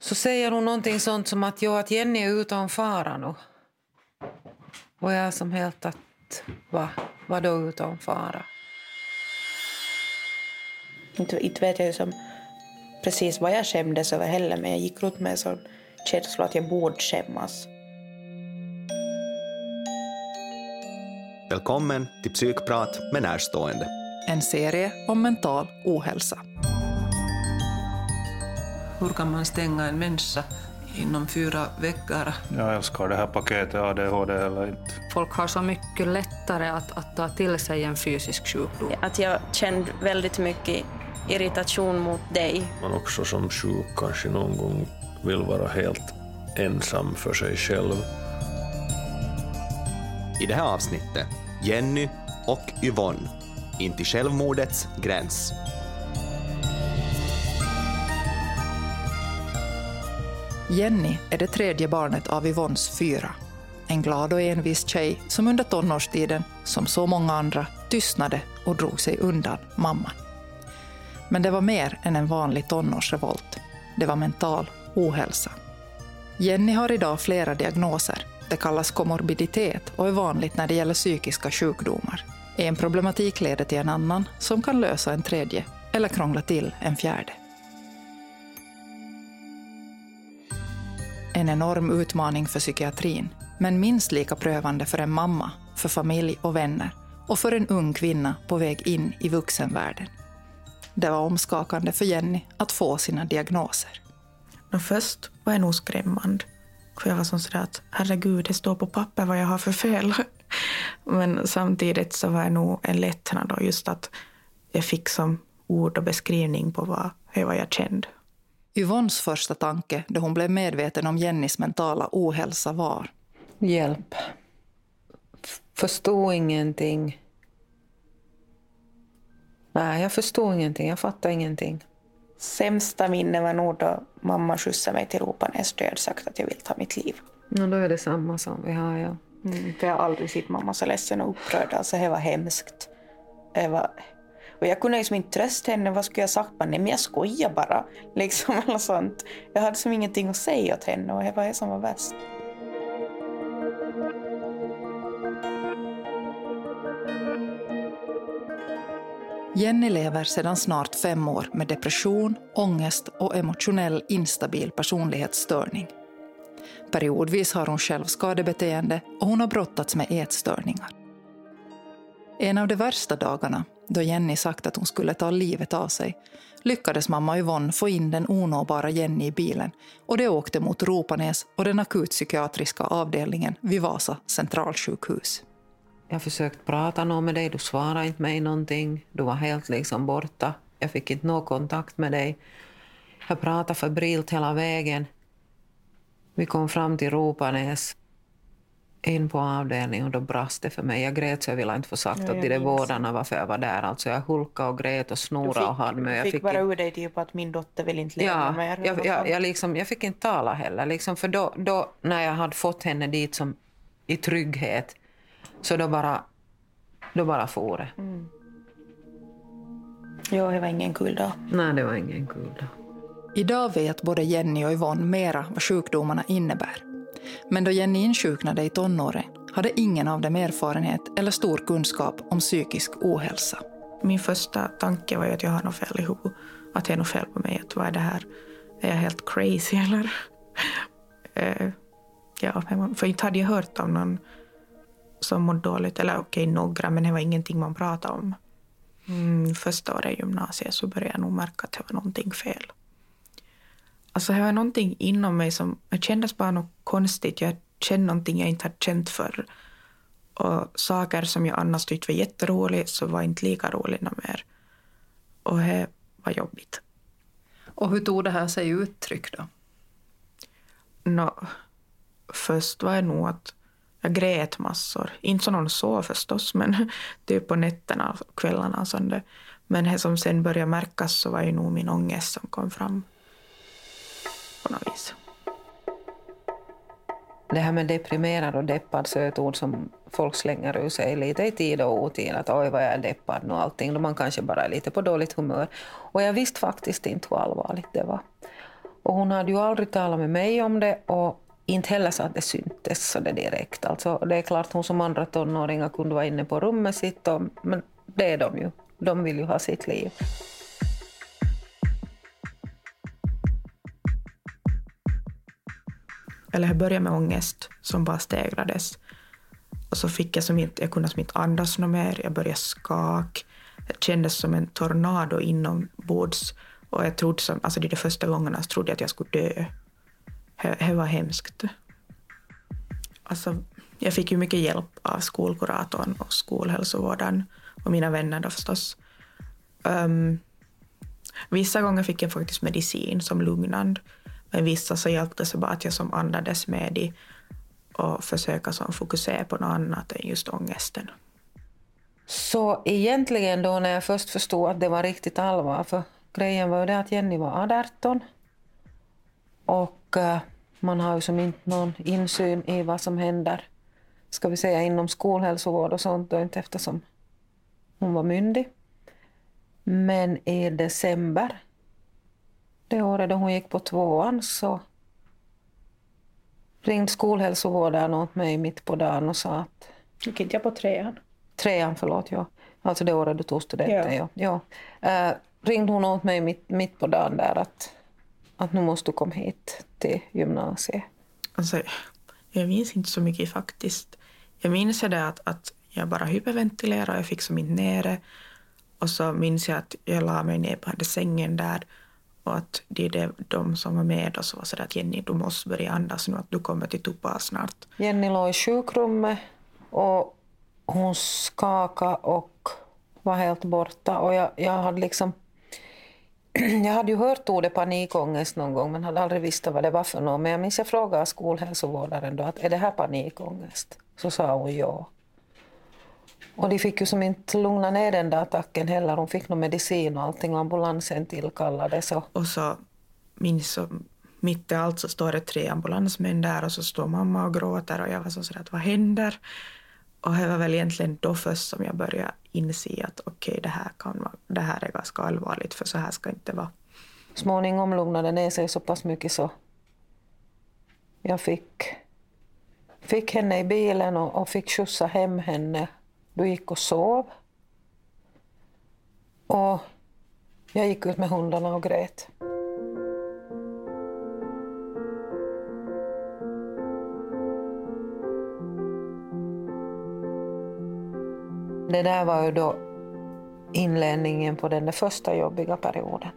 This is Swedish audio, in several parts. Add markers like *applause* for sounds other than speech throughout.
så säger hon någonting sånt som att, jo, att Jenny är utom fara nu. Och jag är som helt att, va, vadå utom fara? Inte, inte vet jag ju som precis vad jag skämdes över heller, men jag gick runt med en sån känsla att jag borde skämmas. Välkommen till Psykprat med närstående. En serie om mental ohälsa. Hur kan man stänga en människa inom fyra veckor? Jag älskar det här paketet ADHD eller inte. Folk har så mycket lättare att, att ta till sig en fysisk sjukdom. Att jag kände väldigt mycket irritation mot dig. Man också som sjuk kanske någon gång vill vara helt ensam för sig själv. I det här avsnittet Jenny och Yvonne in till självmordets gräns. Jenny är det tredje barnet av Yvonnes fyra. En glad och envis tjej som under tonårstiden, som så många andra, tystnade och drog sig undan mamman. Men det var mer än en vanlig tonårsrevolt. Det var mental ohälsa. Jenny har idag flera diagnoser. Det kallas komorbiditet och är vanligt när det gäller psykiska sjukdomar. En problematik leder till en annan som kan lösa en tredje eller krångla till en fjärde. En enorm utmaning för psykiatrin, men minst lika prövande för en mamma, för familj och vänner och för en ung kvinna på väg in i vuxenvärlden. Det var omskakande för Jenny att få sina diagnoser. Och först var jag nog skrämmande. För jag var som sådär att herregud, det står på papper vad jag har för fel. *laughs* Men samtidigt så var jag nog en lättnad då, just att jag fick som ord och beskrivning på vad, vad jag kände. Yvonnes första tanke då hon blev medveten om Jennys mentala ohälsa var Hjälp. Förstod ingenting. Nej, jag förstod ingenting. Jag fattade ingenting. Sämsta minne var nog då mamma skjutsade mig till Ropanäs hade sagt att jag vill ta mitt liv. Ja, då är det samma som vi har, ja. Mm, för jag har aldrig sett mamma så ledsen och upprörd. Alltså det var hemskt. Det var... Och jag kunde liksom inte trösta henne. Vad skulle jag sagt? Nej, men jag skojar bara. *laughs* Liksom eller sånt. Jag hade som ingenting att säga åt henne och det var det som var värst. Jenny lever sedan snart fem år med depression, ångest och emotionell instabil personlighetsstörning. Periodvis har hon självskadebeteende och hon har brottats med ätstörningar. En av de värsta dagarna, då Jenny sagt att hon skulle ta livet av sig, lyckades mamma Yvonne få in den onåbara Jenny i bilen och de åkte mot Ropanäs och den akutpsykiatriska avdelningen vid Vasa centralsjukhus. Jag försökte prata något med dig, du svarade inte mig någonting. Du var helt liksom borta. Jag fick inte någon kontakt med dig. Jag pratade febrilt hela vägen. Vi kom fram till Ropanäs, in på avdelningen och då brast det för mig. Jag grät så jag ville inte få sagt Ja, där minns. vårdarna varför jag var där. Alltså jag hulkade och grät och snorade och hade mig. du Jag fick, fick bara ur dig typ att min dotter vill inte leva Ja, mer. jag, jag, jag, liksom, jag fick inte tala heller. Liksom, för då, då, när jag hade fått henne dit som, i trygghet, så då bara, då bara for det. Jo, det var ingen kul dag. Nej, det var ingen kul dag. Idag vet både Jenny och Yvonne mera vad sjukdomarna innebär. Men då Jenny insjuknade i tonåren hade ingen av dem erfarenhet eller stor kunskap om psykisk ohälsa. Min första tanke var ju att jag har något fel i huvudet. Att det är något fel på mig. Att vad är det här? Är jag helt crazy eller? *laughs* Eh, ja, för inte hade jag hört om någon som mådde dåligt. Eller okej, några, men det var ingenting man pratade om. Mm, första året i gymnasiet så började jag nog märka att det var någonting fel. Alltså det var någonting inom mig som det kändes bara något konstigt. Jag kände någonting jag inte hade känt förr. Och saker som jag annars tyckte var jätteroligt så var inte lika roliga mer. Och det var jobbigt. Och hur tog det här sig uttryck då? Nå, först var det nog att jag grät massor. Inte så någon sov förstås, men *laughs* typ på nätterna och kvällarna. och sånt. Men det som sen började märkas så var ju nog min ångest som kom fram. På något vis. Det här med deprimerad och deppad så är ett ord som folk slänger ur sig lite i tid och otid. Att oj vad jag är deppad nu och allting. Då man kanske bara är lite på dåligt humör. Och jag visste faktiskt inte hur allvarligt det var. Och hon hade ju aldrig talat med mig om det och inte heller så att det syntes så det direkt. Alltså, det är klart hon som andra tonåringar kunde vara inne på rummet sitt, och, men det är de ju. De vill ju ha sitt liv. Eller jag började med ångest som bara stegrades. Och så fick jag som inte, jag kunde som inte andas något mer, jag började skaka. Det kändes som en tornado inombords. Och jag trodde som, alltså de första gångerna trodde jag att jag skulle dö. Det var hemskt. Alltså, jag fick ju mycket hjälp av skolkuratorn och skolhälsovården och mina vänner då förstås. Um, vissa gånger fick jag faktiskt medicin som lugnande. Men vissa så hjälpte det så bara att jag som andades med i och försöka som fokusera på något annat än just ångesten. Så egentligen då när jag först förstod att det var riktigt allvar, för grejen var ju det att Jenny var 18 och eh, man har ju som inte någon insyn i vad som händer, ska vi säga inom skolhälsovård och sånt, och inte eftersom hon var myndig. Men i december, det året då hon gick på tvåan, så ringde skolhälsovården åt mig mitt på dagen och sa att... Gick inte jag på trean? Trean, förlåt. Ja. Alltså det året du tog studenten. Ja. Ja. ja. Uh, ringde hon åt mig mitt, mitt på dagen där att, att nu måste du komma hit till gymnasiet. Alltså, jag minns inte så mycket faktiskt. Jag minns det att, att jag bara hyperventilerade och jag fick som inte nere. Och så minns jag att jag la mig ner på den sängen där och att det är det, de som var med oss var sådär att Jenny, du måste börja andas nu, att du kommer till Tuppa snart. Jenny låg i sjukrummet och hon skakade och var helt borta. Och jag, jag hade liksom... *clears throat* Jag hade ju hört ordet panikångest någon gång men hade aldrig visst vad det var för något. Men jag minns jag frågade skolhälsovårdaren då att är det här panikångest? Så sa hon ja. Och de fick ju som inte lugna ner den där attacken heller. Hon fick någon medicin och allting och ambulansen tillkallades. Och, och så minns så mitt i allt så står det tre ambulansmän där och så står mamma och gråter och jag var så sådär att vad händer? Och det var väl egentligen då först som jag började inse att okej, okay, det, här det här är ganska allvarligt för så här ska inte vara. Småningom lugnade det ner sig så pass mycket så jag fick, fick henne i bilen och, och fick skjutsa hem henne du gick och sov. Och jag gick ut med hundarna och grät. Det där var ju då inledningen på den första jobbiga perioden.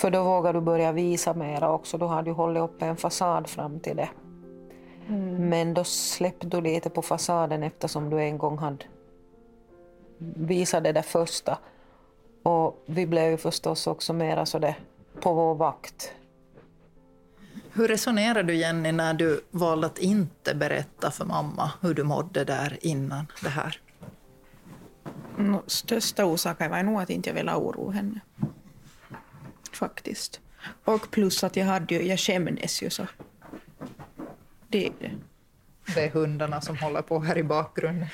För då vågade du börja visa mera också. Du hade ju hållit upp en fasad fram till det. Mm. Men då släppte du lite på fasaden eftersom du en gång hade visat det där första. Och vi blev ju förstås också mera så det på vår vakt. Hur resonerade du Jenny när du valde att inte berätta för mamma hur du mådde där innan det här? No, största orsaken var nog att inte jag ville oroa henne. Faktiskt. Och plus att jag, hade ju, jag skämdes ju så det är det. Det är hundarna som håller på här i bakgrunden.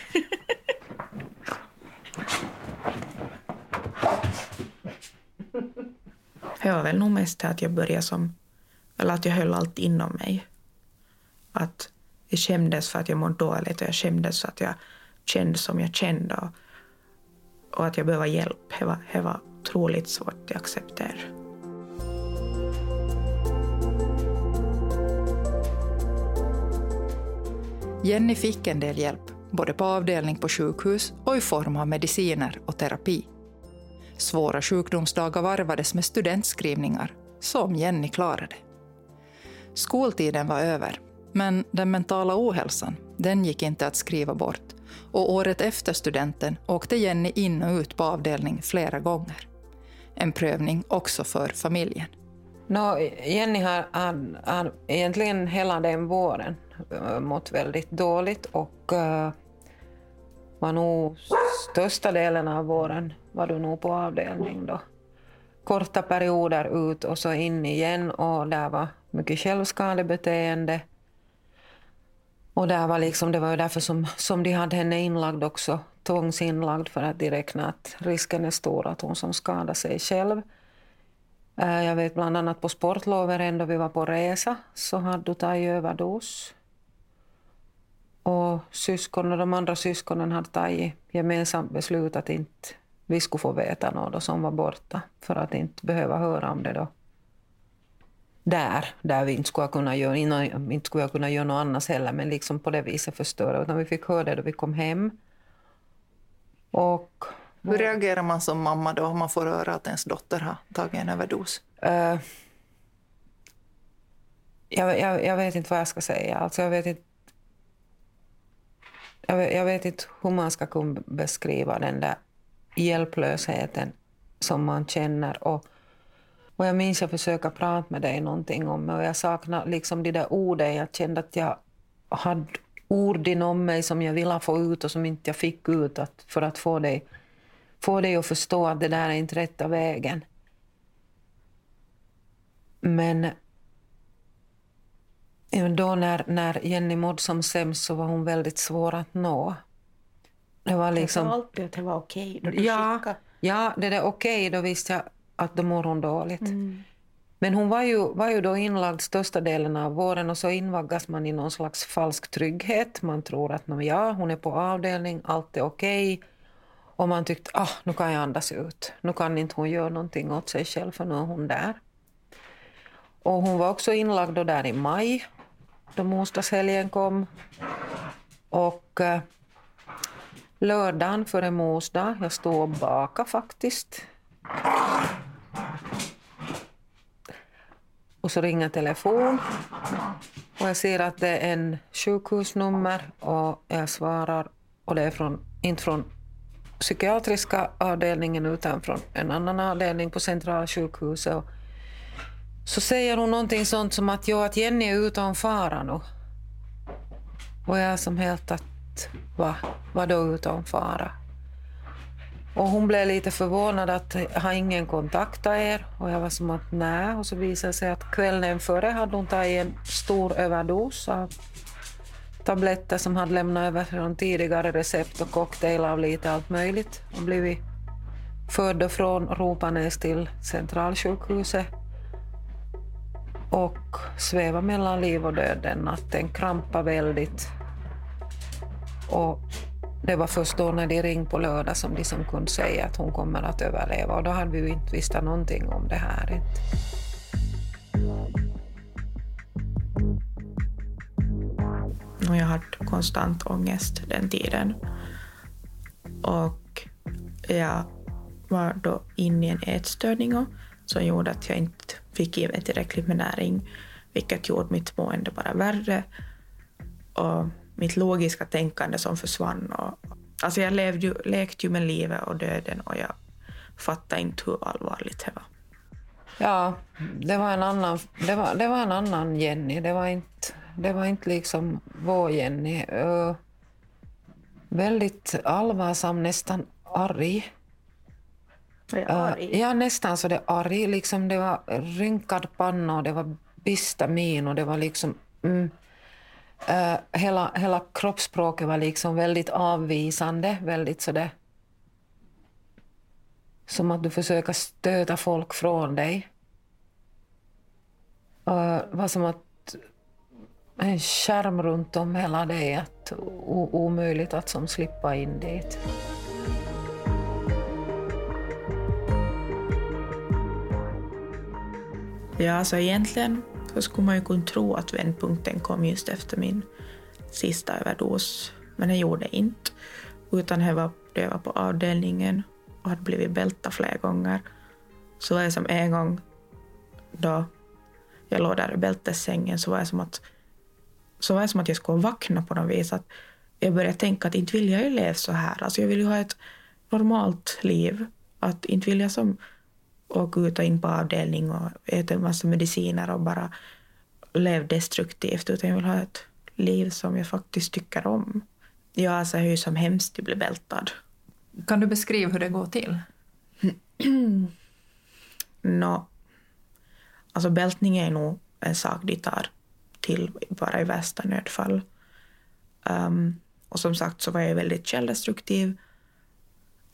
Det var väl nog mest att jag började som... Eller att jag höll allt inom mig. Att jag skämdes för att jag mådde dåligt och jag skämdes för att jag kände som jag kände. Och, och att jag behövde hjälp. Det var, det var otroligt svårt att acceptera. Jenny fick en del hjälp, både på avdelning på sjukhus och i form av mediciner och terapi. Svåra sjukdomsdagar varvades med studentskrivningar, som Jenny klarade. Skoltiden var över, men den mentala ohälsan, den gick inte att skriva bort. Och året efter studenten åkte Jenny in och ut på avdelning flera gånger. En prövning också för familjen. No, Jenny har, har, har egentligen hela den våren Eh, mått väldigt dåligt och uh, var nog största delen av våren var du nog på avdelning då. Korta perioder ut och så in igen och där var mycket självskadebeteende. Och där var liksom, det var ju därför som, som de hade henne inlagd också, tvångsinlagd för att de räknade att risken är stor att hon som skadar sig själv. Eh, jag vet bland annat på sportlovet då vi var på resa så hade du tagit överdos. Och syskon och de andra syskonen hade tagit gemensamt beslut att inte vi skulle få veta något som var borta för att inte behöva höra om det då. Där, där vi inte skulle kunna göra, innan- inte skulle kunna göra något annat heller, men liksom på det viset förstöra. Utan vi fick höra det då vi kom hem. Och Hur reagerar man som mamma då om man får höra att ens dotter har tagit en överdos? Eh, jag, jag, jag vet inte vad jag ska säga. Alltså jag, vet inte, jag, vet, jag vet inte hur man ska kunna beskriva den där hjälplösheten som man känner. Och, och jag minns jag försökte prata med dig någonting om det och jag saknar liksom de där orden. Jag kände att jag hade ord inom mig som jag ville få ut och som inte jag fick ut att, för att få dig, få dig att förstå att det där är inte rätta vägen. Men då när, när Jenny mådde som sämst så var hon väldigt svår att nå. Det var Jag sa liksom... alltid att det var okej då du Ja, skickade. ja, det där okej, då visste jag att då mår hon dåligt. Mm. Men hon var ju, var ju då inlagd största delen av våren och så invaggas man i någon slags falsk trygghet. Man tror att "Nå, ja, hon är på avdelning, allt är okej. Och man tyckte ah, nu kan jag andas ut. Nu kan inte hon göra någonting åt sig själv för nu är hon där. Och hon var också inlagd då där i maj då morsdagshelgen kom. Och eh, lördagen före mors dag, jag stod och bakade faktiskt. Och så ringer telefon. Och jag ser att det är en sjukhusnummer och jag svarar. Och det är från, inte från psykiatriska avdelningen utan från en annan avdelning på centralsjukhuset. Och så säger hon någonting sånt som att, ja, att Jenny är utan fara nu. Och jag är som helt att, va? Vadå utan fara? Och hon blev lite förvånad att har ingen kontaktat er? Och jag var som att nej. Och så visade det sig att kvällen före hade hon tagit en stor överdos av tabletter som hade lämnat över från tidigare recept och cocktail av lite allt möjligt. Och blivit förd från Ropanäs till centralsjukhuset och sväva mellan liv och död den natten, krampa väldigt. Och det var först då när de ringde på lördag som de som kunde säga att hon kommer att överleva och då hade vi ju inte visst någonting om det här. Inte. Och jag hade konstant ångest den tiden. Och jag var då inne i en ätstörning och- som gjorde att jag inte fick i mig tillräckligt med näring, vilket gjorde mitt mående bara värre. Och mitt logiska tänkande som försvann. Och, alltså jag levde ju, lekte ju med livet och döden och jag fattade inte hur allvarligt det var. Ja, det var en annan, det var, det var en annan Jenny. Det var inte, det var inte liksom vår Jenny. Uh, väldigt allvarsam, nästan arg. Uh, ja, nästan så det arg. Liksom det var rynkad panna och det var bista min och det var liksom... Mm, uh, hela, hela kroppsspråket var liksom väldigt avvisande, väldigt sådär... Som att du försöker stöta folk från dig. Uh, var som att en skärm runt om hela dig, att o- omöjligt att som slippa in dit. Ja, alltså egentligen så skulle man ju kunna tro att vändpunkten kom just efter min sista överdos. Men det gjorde inte. Utan jag var jag var på avdelningen och hade blivit bältad flera gånger. Så var det som en gång då jag låg där i bältessängen så var det som att, så var det som att jag skulle vakna på något vis. Att jag började tänka att inte vill jag ju leva så här. Alltså jag vill ju ha ett normalt liv. Att inte vill jag som åka ut och in på avdelning och äta en massa mediciner och bara leva destruktivt. Utan jag vill ha ett liv som jag faktiskt tycker om. Ja, alltså ju som hemskt att bli bältad. Kan du beskriva hur det går till? *clears throat* Nå, alltså bältning är nog en sak de tar till bara i värsta nödfall. Um, och som sagt så var jag väldigt självdestruktiv.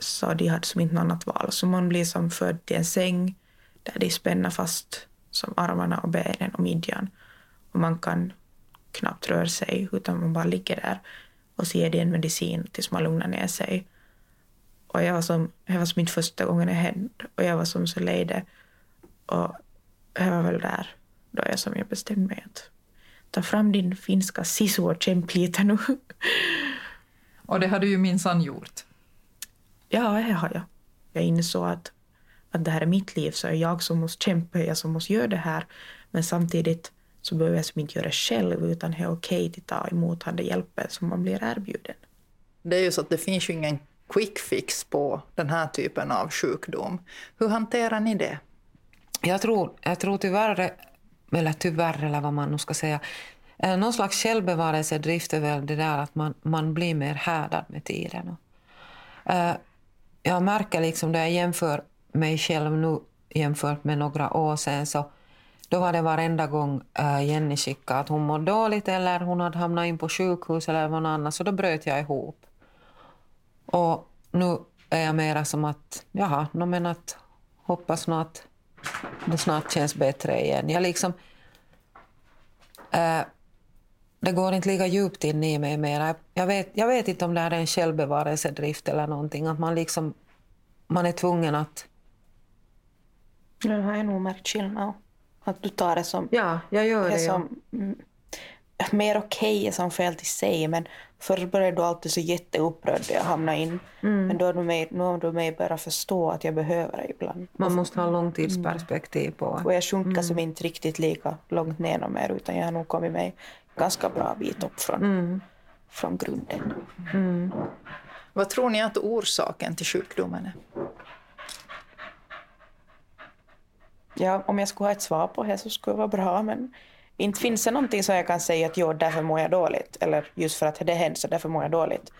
Så de hade som inte något annat val. Så man blir som född till en säng. där de spänner fast som armarna och benen och midjan. Och man kan knappt röra sig utan man bara ligger där och så ger de en medicin tills man lugnar ner sig. Och jag var som, det var som inte första gången det hände och jag var som så lejde. Och jag var väl där då jag som jag bestämde mig att ta fram din finska sisu och kämpa lite nu. Och det har du ju minsann gjort. Ja, det har jag. Jag insåg att, att det här är mitt liv, så är jag som måste kämpa, jag som måste göra det här. Men samtidigt så behöver jag som inte göra det själv, utan det är okej att ta emot den hjälpen som man blir erbjuden. Det är ju så att det finns ju ingen quick fix på den här typen av sjukdom. Hur hanterar ni det? Jag tror, jag tror tyvärr, eller tyvärr eller vad man nu ska säga, eh, någon slags självbevarelsedrift är väl det där att man, man blir mer härdad med tiden. Jag märker liksom när jag jämför mig själv nu jämfört med några år sedan så då var det varenda gång uh, Jenny skickade att hon mådde dåligt eller hon hade hamnat in på sjukhus eller något annat så då bröt jag ihop. Och nu är jag mera som att, jaha, no, men att hoppas nog att det snart känns bättre igen. Jag liksom... Äh, det går inte lika djupt in i mig mera. Jag vet, jag vet inte om det är en självbevarelsedrift eller någonting. Att man liksom... Man är tvungen att... Nu har jag nog märkt skillnad. Att du tar det som... Ja, jag gör det. Som, mm, mer okej okay som fel till sig, men förr började du alltid så jätteupprörd jag hamnade in. Mm. Men då har du mig, nu har du mig börjat förstå att jag behöver det ibland. Man måste ha långtidsperspektiv på. Och jag sjunker mm. som inte riktigt lika långt ner mer, utan jag har nog kommit mig ganska bra bit upp från, mm. från grunden. Mm. Vad tror ni att orsaken till sjukdomen är? Ja, om jag skulle ha ett svar på det så skulle det vara bra, men inte finns det någonting som jag kan säga att jo, därför mår jag dåligt, eller just för att det händer så därför mår jag dåligt.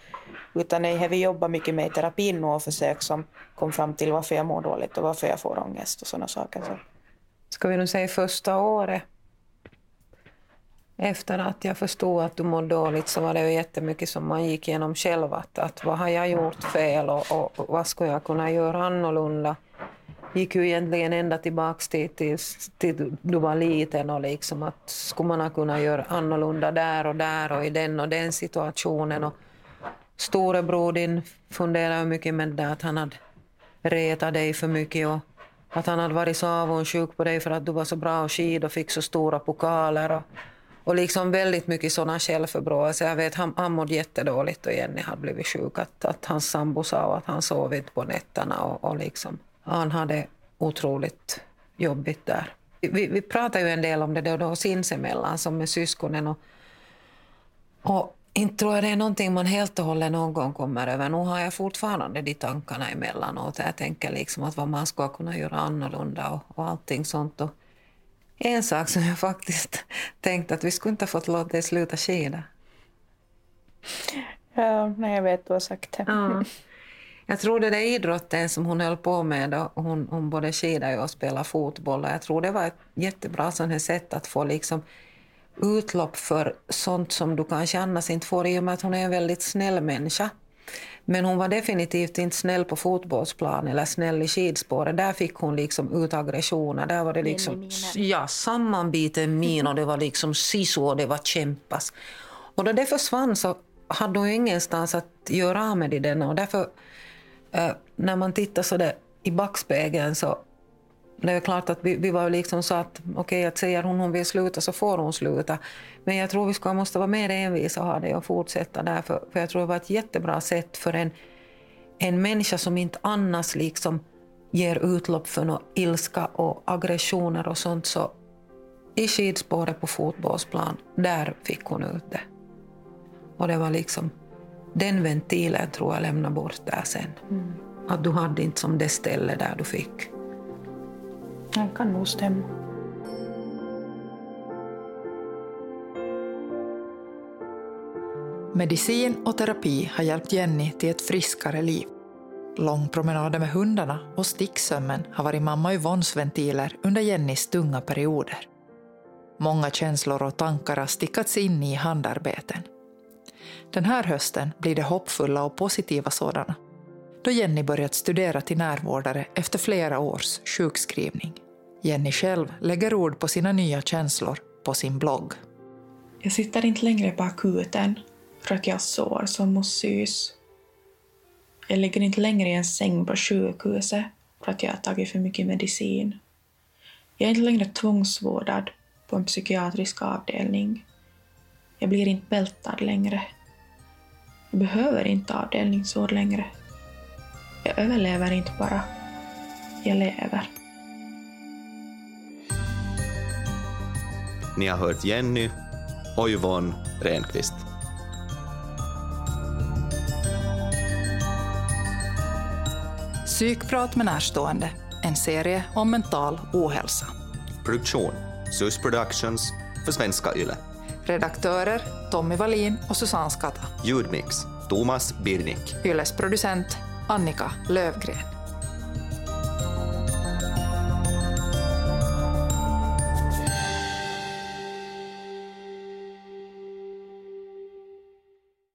Utan det har vi jobbat mycket med i terapin nu och försök som kom fram till varför jag mår dåligt och varför jag får ångest och sådana saker. Så. Ska vi nu säga första året efter att jag förstod att du mådde dåligt så var det ju jättemycket som man gick igenom själv. Att, att vad har jag gjort fel och, och, och vad skulle jag kunna göra annorlunda? gick ju egentligen ända tillbaka till, till, till du var liten och liksom att skulle man ha kunnat göra annorlunda där och där och i den och den situationen. Och storebror din funderade mycket med det att han hade retat dig för mycket och att han hade varit så avundsjuk på dig för att du var så bra och skid och fick så stora pokaler. Och, och liksom väldigt mycket sådana självförbråelser. Jag vet, han, han mådde jättedåligt och Jenny hade blivit sjuk. Att, att hans sambo sa att han sov inte på nätterna och, och liksom han hade otroligt jobbigt där. Vi, vi pratar ju en del om det då, då sinsemellan som med syskonen. Och, och inte tror jag det är någonting man helt och hållet någon gång kommer över. Nu har jag fortfarande de tankarna emellanåt. Jag tänker liksom att vad man ska kunna göra annorlunda och, och allting sånt. Och en sak som jag faktiskt *laughs* tänkte att vi skulle inte ha fått låta det sluta skida. Ja, nej, jag vet, du har sagt det. Ja. Jag tror det där idrotten som hon höll på med, då, hon, hon både skidade och spelade fotboll, jag tror det var ett jättebra sånt sätt att få liksom utlopp för sånt som du kanske annars inte får i och med att hon är en väldigt snäll människa. Men hon var definitivt inte snäll på fotbollsplan eller snäll i skidspåret. Där fick hon liksom ut aggressioner. Där var det liksom ja, sammanbiten min och det var liksom sisu och det var kämpas. Och då det försvann så hade hon ingenstans att göra av med den och därför Uh, när man tittar så där i backspegeln så det är klart att vi, vi var liksom så att okej, okay, att säger hon hon vill sluta så får hon sluta. Men jag tror vi ska, måste vara mer envisa och ha det och fortsätta där. För, för jag tror det var ett jättebra sätt för en, en människa som inte annars liksom ger utlopp för någon ilska och aggressioner och sånt. Så i skidspåret på fotbollsplan, där fick hon ut det. Och det var liksom den ventilen tror jag lämna bort där sen. Mm. Att du hade inte som det ställe där du fick. Det kan nog stämma. Medicin och terapi har hjälpt Jenny till ett friskare liv. Långpromenader med hundarna och sticksömmen har varit mamma Yvonnes ventiler under Jennys tunga perioder. Många känslor och tankar har stickats in i handarbeten. Den här hösten blir det hoppfulla och positiva sådana, då Jenny börjat studera till närvårdare efter flera års sjukskrivning. Jenny själv lägger ord på sina nya känslor på sin blogg. Jag sitter inte längre på akuten för att jag har sår som måste sys. Jag ligger inte längre i en säng på sjukhuset för att jag har tagit för mycket medicin. Jag är inte längre tvångsvårdad på en psykiatrisk avdelning. Jag blir inte bältad längre. Jag behöver inte avdelningsvård längre. Jag överlever inte bara. Jag lever. Ni har hört Jenny och Yvonne Renqvist. Psykprat med närstående, en serie om mental ohälsa. Produktion SUS Productions för Svenska Yle. Redaktörer Tommy Wallin och Susanne Skatta. Ljudmix Thomas Birnik. Yles producent Annika Lövgren.